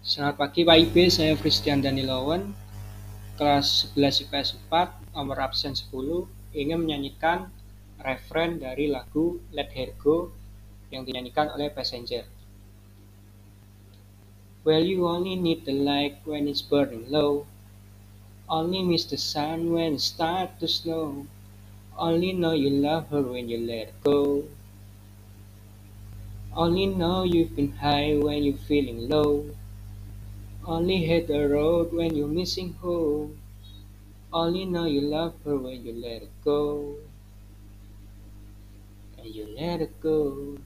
Selamat pagi Pak IB, saya Christian Danilawan, kelas 11 IPS 4, nomor absen 10, ingin menyanyikan referen dari lagu Let Her Go yang dinyanyikan oleh Passenger. Well, you only need the light when it's burning low, only miss the sun when it starts to snow, only know you love her when you let her go. Only know you've been high when you're feeling low. Only hate the road when you're missing home. Only know you love her when you let it go. And you let it go.